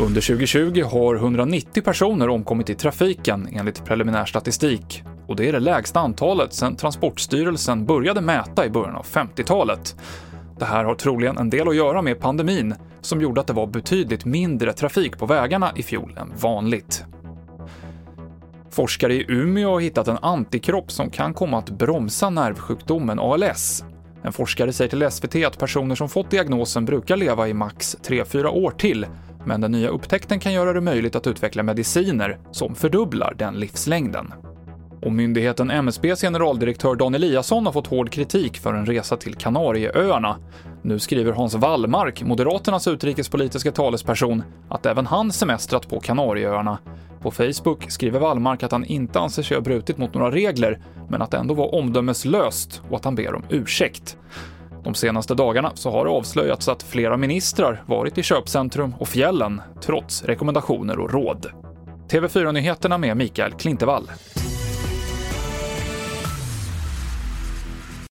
Under 2020 har 190 personer omkommit i trafiken enligt preliminär statistik och det är det lägsta antalet sedan Transportstyrelsen började mäta i början av 50-talet. Det här har troligen en del att göra med pandemin som gjorde att det var betydligt mindre trafik på vägarna i fjol än vanligt. Forskare i Umeå har hittat en antikropp som kan komma att bromsa nervsjukdomen ALS. En forskare säger till SVT att personer som fått diagnosen brukar leva i max 3-4 år till, men den nya upptäckten kan göra det möjligt att utveckla mediciner som fördubblar den livslängden. Och myndigheten MSBs generaldirektör Dan Eliasson har fått hård kritik för en resa till Kanarieöarna. Nu skriver Hans Wallmark, Moderaternas utrikespolitiska talesperson, att även han semestrat på Kanarieöarna. På Facebook skriver Wallmark att han inte anser sig ha brutit mot några regler, men att det ändå var omdömeslöst och att han ber om ursäkt. De senaste dagarna så har det avslöjats att flera ministrar varit i köpcentrum och fjällen, trots rekommendationer och råd. TV4-nyheterna med Mikael Klintevall.